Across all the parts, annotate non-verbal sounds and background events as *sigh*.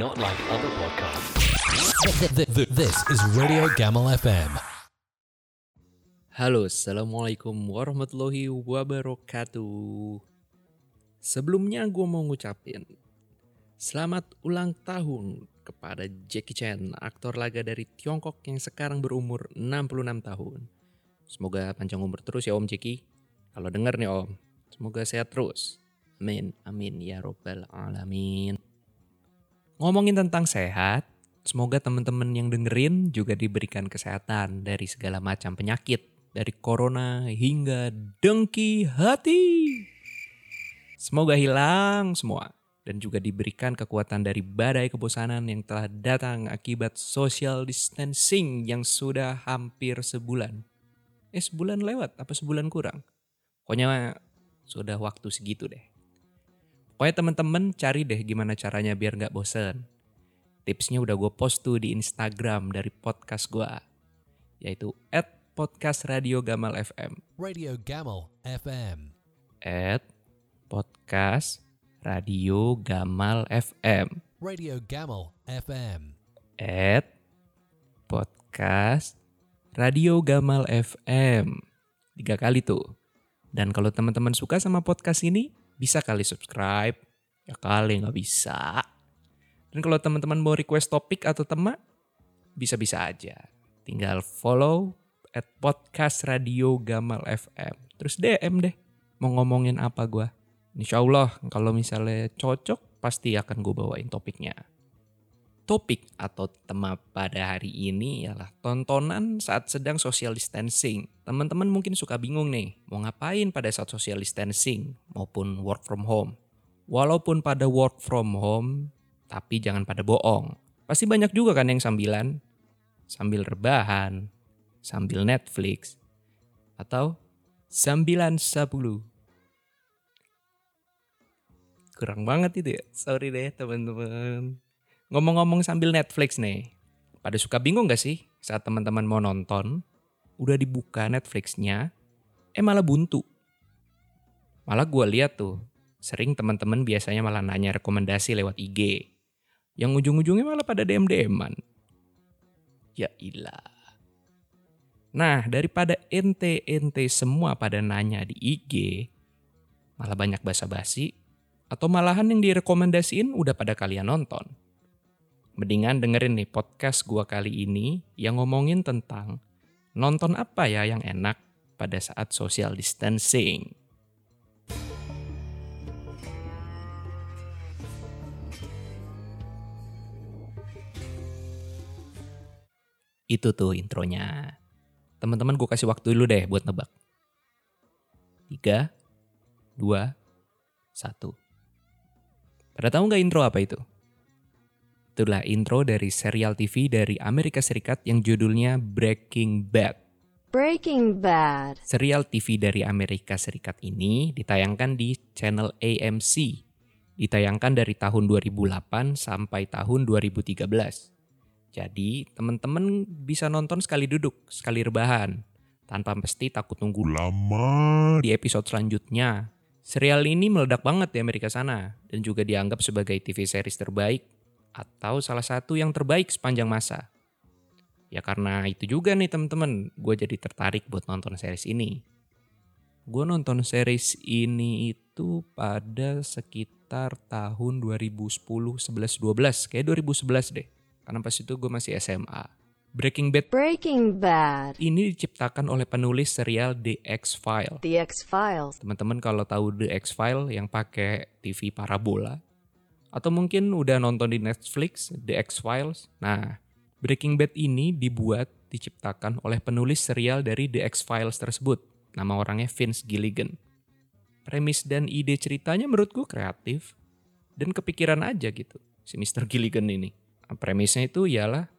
Not like other podcasts. This is Radio Gamal FM. Halo, Assalamualaikum warahmatullahi wabarakatuh. Sebelumnya gue mau ngucapin Selamat ulang tahun kepada Jackie Chan, aktor laga dari Tiongkok yang sekarang berumur 66 tahun. Semoga panjang umur terus ya Om Jackie. Kalau denger nih Om, semoga sehat terus. Amin, amin ya robbal alamin. Ngomongin tentang sehat, semoga teman-teman yang dengerin juga diberikan kesehatan dari segala macam penyakit. Dari corona hingga dengki hati. Semoga hilang semua. Dan juga diberikan kekuatan dari badai kebosanan yang telah datang akibat social distancing yang sudah hampir sebulan. Eh sebulan lewat, apa sebulan kurang? Pokoknya sudah waktu segitu deh. Pokoknya teman-teman cari deh gimana caranya biar nggak bosen. Tipsnya udah gue post tuh di Instagram dari podcast gue. Yaitu at podcast Radio Gamal FM. Radio Gamal FM. At podcast Radio Gamal FM. Radio Gamal FM. At podcast Radio Gamal FM. Tiga kali tuh. Dan kalau teman-teman suka sama podcast ini, bisa kali subscribe. Ya kali nggak bisa. Dan kalau teman-teman mau request topik atau tema, bisa-bisa aja. Tinggal follow at podcast Radio Gamal FM. Terus DM deh, mau ngomongin apa gua. Insya Allah kalau misalnya cocok, pasti akan gue bawain topiknya. Topik atau tema pada hari ini ialah tontonan saat sedang social distancing. Teman-teman mungkin suka bingung nih, mau ngapain pada saat social distancing maupun work from home. Walaupun pada work from home, tapi jangan pada bohong. Pasti banyak juga kan yang sambilan, sambil rebahan, sambil Netflix, atau sambilan sepuluh. Kurang banget itu ya, sorry deh teman-teman. Ngomong-ngomong sambil Netflix nih, pada suka bingung gak sih saat teman-teman mau nonton, udah dibuka Netflixnya, eh malah buntu. Malah gue lihat tuh, sering teman-teman biasanya malah nanya rekomendasi lewat IG. Yang ujung-ujungnya malah pada DM-DM-an. Ya ilah. Nah, daripada ente-ente semua pada nanya di IG, malah banyak basa-basi, atau malahan yang direkomendasiin udah pada kalian nonton. Mendingan dengerin nih podcast gua kali ini yang ngomongin tentang nonton apa ya yang enak pada saat social distancing. Itu tuh intronya. Teman-teman gue kasih waktu dulu deh buat nebak. Tiga, dua, satu. Pada tahu nggak intro apa itu? Itulah intro dari serial TV dari Amerika Serikat yang judulnya Breaking Bad. Breaking Bad. Serial TV dari Amerika Serikat ini ditayangkan di channel AMC. Ditayangkan dari tahun 2008 sampai tahun 2013. Jadi teman-teman bisa nonton sekali duduk, sekali rebahan. Tanpa mesti takut nunggu lama di episode selanjutnya. Serial ini meledak banget di Amerika sana dan juga dianggap sebagai TV series terbaik atau salah satu yang terbaik sepanjang masa. Ya karena itu juga nih teman-teman, gue jadi tertarik buat nonton series ini. Gue nonton series ini itu pada sekitar tahun 2010, 11, 12. Kayak 2011 deh. Karena pas itu gue masih SMA. Breaking Bad Breaking Bad. ini diciptakan oleh penulis serial The X-File. The X-Files. Teman-teman kalau tahu The X-File yang pakai TV parabola atau mungkin udah nonton di Netflix The X-Files. Nah, Breaking Bad ini dibuat diciptakan oleh penulis serial dari The X-Files tersebut. Nama orangnya Vince Gilligan. Premis dan ide ceritanya menurutku kreatif dan kepikiran aja gitu si Mr. Gilligan ini. Nah, premisnya itu ialah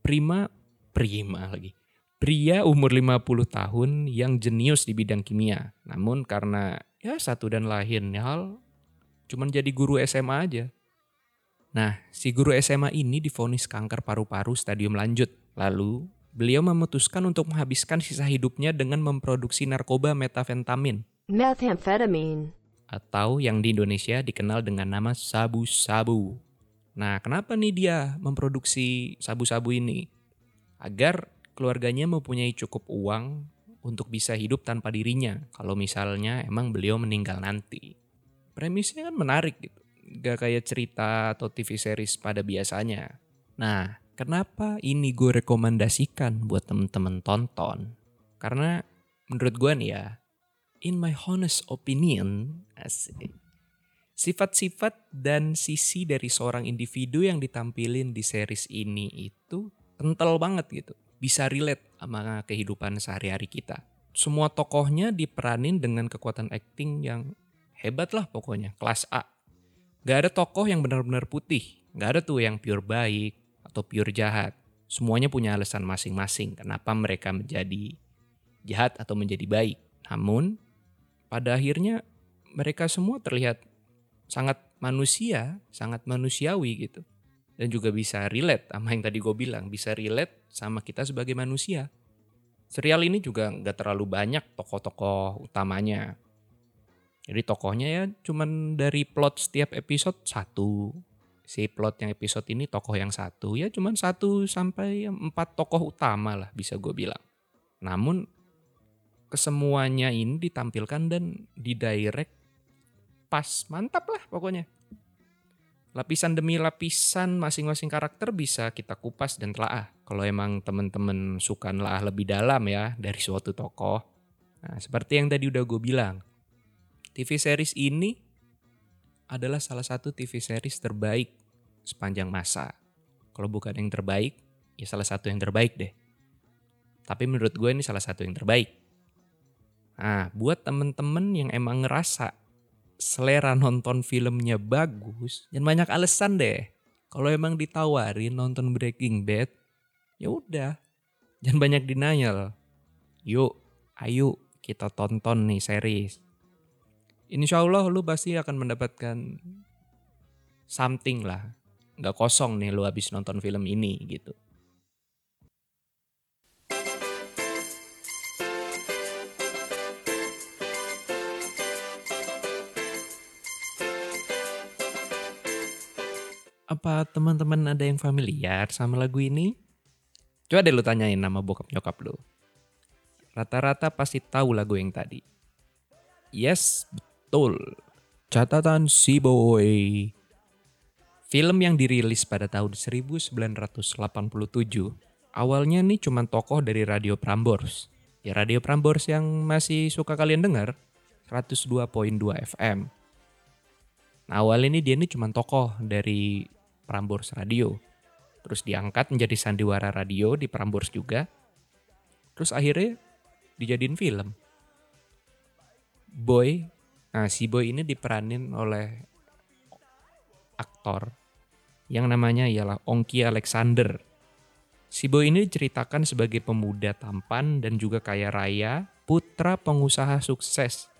prima prima lagi. Pria umur 50 tahun yang jenius di bidang kimia. Namun karena ya satu dan lain hal cuman jadi guru SMA aja. Nah, si guru SMA ini difonis kanker paru-paru stadium lanjut. Lalu, beliau memutuskan untuk menghabiskan sisa hidupnya dengan memproduksi narkoba metafentamin Methamphetamine. atau yang di Indonesia dikenal dengan nama sabu-sabu. Nah, kenapa nih dia memproduksi sabu-sabu ini? Agar keluarganya mempunyai cukup uang untuk bisa hidup tanpa dirinya kalau misalnya emang beliau meninggal nanti. Premisnya kan menarik gitu. Gak kayak cerita atau TV series pada biasanya. Nah, kenapa ini gue rekomendasikan buat temen-temen tonton? Karena menurut gue nih ya, in my honest opinion, asik, sifat-sifat dan sisi dari seorang individu yang ditampilin di series ini itu kental banget gitu. Bisa relate sama kehidupan sehari-hari kita. Semua tokohnya diperanin dengan kekuatan acting yang hebat lah pokoknya, kelas A. Gak ada tokoh yang benar-benar putih, gak ada tuh yang pure baik atau pure jahat. Semuanya punya alasan masing-masing kenapa mereka menjadi jahat atau menjadi baik. Namun, pada akhirnya mereka semua terlihat sangat manusia, sangat manusiawi gitu. Dan juga bisa relate sama yang tadi gue bilang, bisa relate sama kita sebagai manusia. Serial ini juga nggak terlalu banyak tokoh-tokoh utamanya. Jadi tokohnya ya cuman dari plot setiap episode satu. Si plot yang episode ini tokoh yang satu ya cuman satu sampai empat tokoh utama lah bisa gue bilang. Namun kesemuanya ini ditampilkan dan didirect pas, mantap lah pokoknya. Lapisan demi lapisan masing-masing karakter bisa kita kupas dan telaah. Kalau emang temen-temen suka nelaah lebih dalam ya dari suatu tokoh. Nah, seperti yang tadi udah gue bilang. TV series ini adalah salah satu TV series terbaik sepanjang masa. Kalau bukan yang terbaik, ya salah satu yang terbaik deh. Tapi menurut gue ini salah satu yang terbaik. Nah, buat temen-temen yang emang ngerasa selera nonton filmnya bagus, dan banyak alasan deh. Kalau emang ditawarin nonton Breaking Bad, ya udah, jangan banyak denial. Yuk, ayo kita tonton nih series. Insya Allah lu pasti akan mendapatkan something lah. Gak kosong nih lu habis nonton film ini gitu. Apa teman-teman ada yang familiar sama lagu ini? Coba deh lu tanyain nama bokap nyokap lu. Rata-rata pasti tahu lagu yang tadi. Yes, betul. Catatan si boy. Film yang dirilis pada tahun 1987. Awalnya nih cuma tokoh dari Radio Prambors. Ya Radio Prambors yang masih suka kalian dengar. 102.2 FM. Nah awal ini dia ini cuma tokoh dari Prambors Radio. Terus diangkat menjadi sandiwara radio di Prambors juga. Terus akhirnya dijadiin film. Boy, nah si Boy ini diperanin oleh aktor yang namanya ialah Ongki Alexander. Si Boy ini diceritakan sebagai pemuda tampan dan juga kaya raya, putra pengusaha sukses.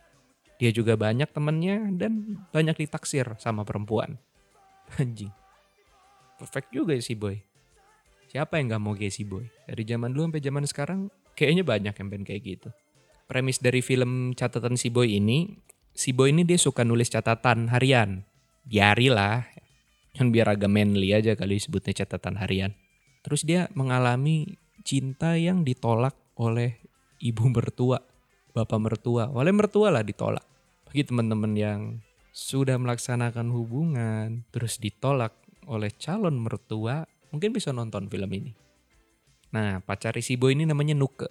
Dia juga banyak temennya dan banyak ditaksir sama perempuan. *laughs* Anjing perfect juga ya si Boy. Siapa yang gak mau kayak si Boy? Dari zaman dulu sampai zaman sekarang kayaknya banyak yang pengen kayak gitu. Premis dari film catatan si Boy ini, si Boy ini dia suka nulis catatan harian. Diari lah. Kan biar agak manly aja kali sebutnya catatan harian. Terus dia mengalami cinta yang ditolak oleh ibu mertua, bapak mertua, oleh mertua lah ditolak. Bagi teman-teman yang sudah melaksanakan hubungan, terus ditolak oleh calon mertua, mungkin bisa nonton film ini. Nah, pacar si Boy ini namanya Nuke.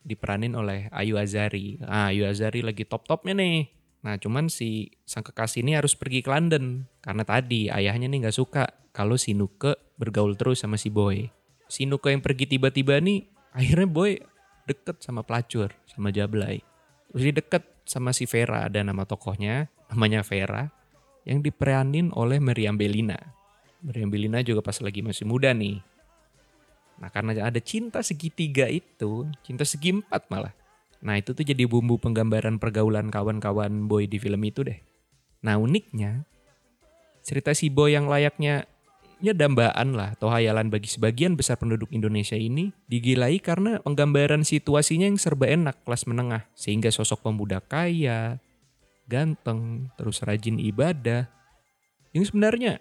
Diperanin oleh Ayu Azari. Ah, Ayu Azari lagi top-topnya nih. Nah, cuman si sang kekasih ini harus pergi ke London. Karena tadi ayahnya nih gak suka kalau si Nuke bergaul terus sama si Boy. Si Nuke yang pergi tiba-tiba nih, akhirnya Boy deket sama pelacur, sama Jablay. Terus dia deket sama si Vera, ada nama tokohnya, namanya Vera, yang diperanin oleh Meriam Belina. Meriam Belina juga pas lagi masih muda nih. Nah karena ada cinta segitiga itu, cinta segi empat malah. Nah itu tuh jadi bumbu penggambaran pergaulan kawan-kawan boy di film itu deh. Nah uniknya, cerita si boy yang layaknya ya lah atau hayalan bagi sebagian besar penduduk Indonesia ini digilai karena penggambaran situasinya yang serba enak kelas menengah. Sehingga sosok pemuda kaya, ganteng, terus rajin ibadah. Yang sebenarnya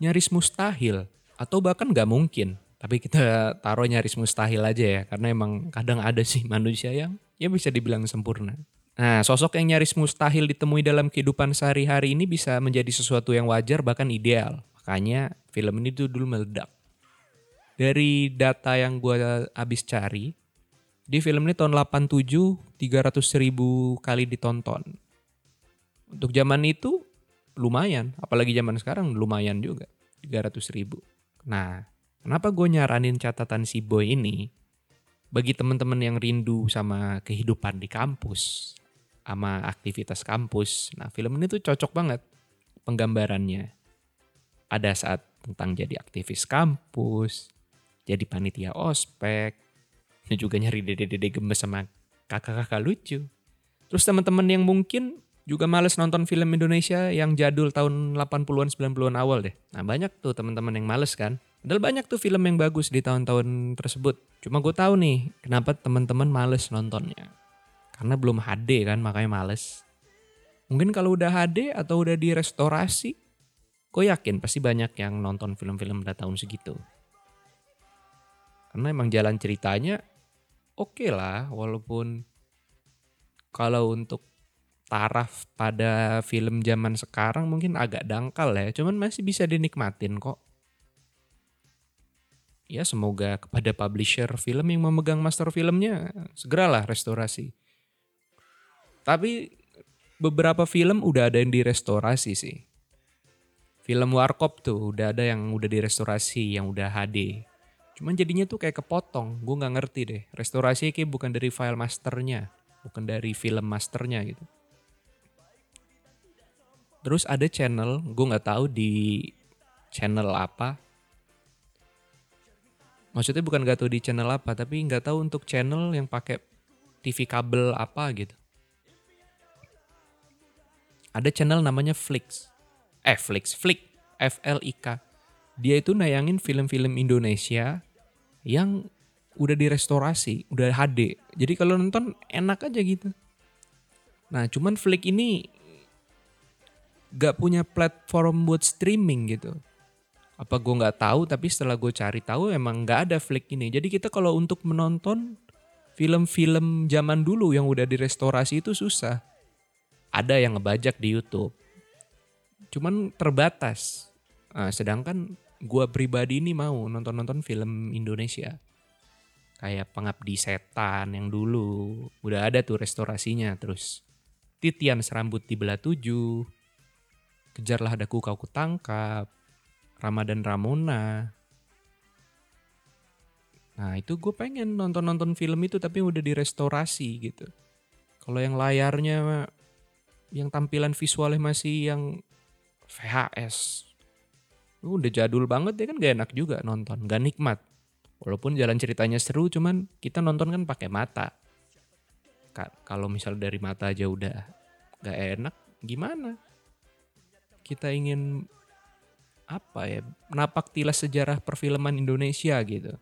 nyaris mustahil atau bahkan nggak mungkin. Tapi kita taruh nyaris mustahil aja ya karena emang kadang ada sih manusia yang ya bisa dibilang sempurna. Nah, sosok yang nyaris mustahil ditemui dalam kehidupan sehari-hari ini bisa menjadi sesuatu yang wajar bahkan ideal. Makanya film ini tuh dulu meledak. Dari data yang gue habis cari, di film ini tahun 87 300 ribu kali ditonton. Untuk zaman itu lumayan, apalagi zaman sekarang lumayan juga 300 ribu. Nah, kenapa gue nyaranin catatan si boy ini? Bagi teman-teman yang rindu sama kehidupan di kampus, sama aktivitas kampus. Nah, film ini tuh cocok banget penggambarannya. Ada saat tentang jadi aktivis kampus, jadi panitia ospek, dan juga nyari dede-dede gemes sama kakak-kakak lucu. Terus teman-teman yang mungkin juga males nonton film Indonesia yang jadul tahun 80-an 90-an awal deh. Nah banyak tuh teman-teman yang males kan. Padahal banyak tuh film yang bagus di tahun-tahun tersebut. Cuma gue tahu nih kenapa teman-teman males nontonnya. Karena belum HD kan makanya males. Mungkin kalau udah HD atau udah direstorasi, gue yakin pasti banyak yang nonton film-film pada tahun segitu. Karena emang jalan ceritanya oke okay lah walaupun kalau untuk taraf pada film zaman sekarang mungkin agak dangkal ya, cuman masih bisa dinikmatin kok. Ya semoga kepada publisher film yang memegang master filmnya segeralah restorasi. Tapi beberapa film udah ada yang direstorasi sih. Film Warkop tuh udah ada yang udah direstorasi, yang udah HD. Cuman jadinya tuh kayak kepotong, gue nggak ngerti deh. Restorasi kayak bukan dari file masternya, bukan dari film masternya gitu. Terus ada channel, gue nggak tahu di channel apa. Maksudnya bukan gak tahu di channel apa, tapi nggak tahu untuk channel yang pakai TV kabel apa gitu. Ada channel namanya Flix. Eh, Flix, Flick, F L I K. Dia itu nayangin film-film Indonesia yang udah direstorasi, udah HD. Jadi kalau nonton enak aja gitu. Nah, cuman Flick ini gak punya platform buat streaming gitu. Apa gue nggak tahu, tapi setelah gue cari tahu emang nggak ada Flick ini. Jadi kita kalau untuk menonton film-film zaman dulu yang udah direstorasi itu susah. Ada yang ngebajak di YouTube. Cuman terbatas. Nah, sedangkan gue pribadi ini mau nonton-nonton film Indonesia. Kayak Pengabdi Setan yang dulu. Udah ada tuh restorasinya. Terus Titian Serambut di Belah Tujuh. Kejarlah Daku Kau Kutangkap. Ramadan Ramona. Nah itu gue pengen nonton-nonton film itu tapi udah direstorasi gitu. Kalau yang layarnya yang tampilan visualnya masih yang VHS. Udah jadul banget ya kan gak enak juga nonton, gak nikmat. Walaupun jalan ceritanya seru cuman kita nonton kan pakai mata. Kalau misal dari mata aja udah gak enak, gimana? Kita ingin apa ya napak tilas sejarah perfilman Indonesia gitu.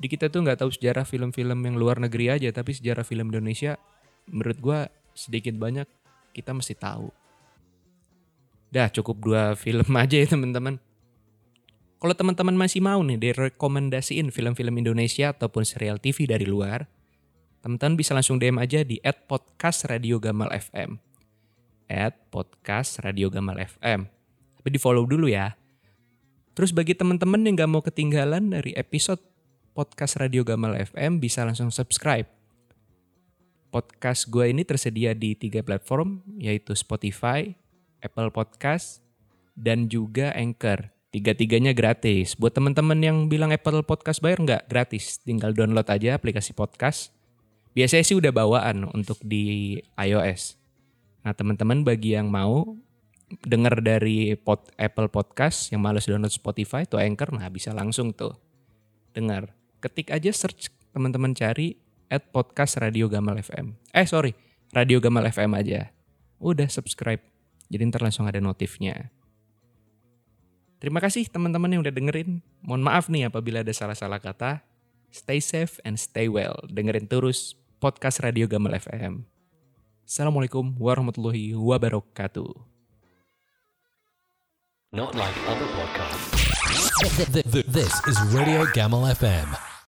Jadi kita tuh nggak tahu sejarah film-film yang luar negeri aja, tapi sejarah film Indonesia menurut gue sedikit banyak kita mesti tahu. Dah cukup dua film aja ya teman-teman. Kalau teman-teman masih mau nih direkomendasiin film-film Indonesia ataupun serial TV dari luar, teman-teman bisa langsung DM aja di @podcast Radio Gamal FM. @podcast Radio Gamal FM. Tapi di follow dulu ya. Terus bagi teman-teman yang gak mau ketinggalan dari episode podcast Radio Gamal FM bisa langsung subscribe. Podcast gue ini tersedia di tiga platform yaitu Spotify, Apple Podcast, dan juga Anchor. Tiga-tiganya gratis. Buat teman-teman yang bilang Apple Podcast bayar nggak? Gratis. Tinggal download aja aplikasi podcast. Biasanya sih udah bawaan untuk di iOS. Nah teman-teman bagi yang mau denger dari pod, Apple Podcast yang males download Spotify atau Anchor, nah bisa langsung tuh dengar. Ketik aja search teman-teman cari at podcast Radio Gamal FM. Eh sorry, Radio Gamal FM aja. Udah subscribe. Jadi ntar langsung ada notifnya. Terima kasih teman-teman yang udah dengerin. Mohon maaf nih apabila ada salah-salah kata. Stay safe and stay well. Dengerin terus podcast Radio Gamal FM. Assalamualaikum warahmatullahi wabarakatuh. Not like other podcasts. Th- th- th- This is Radio Gamal FM.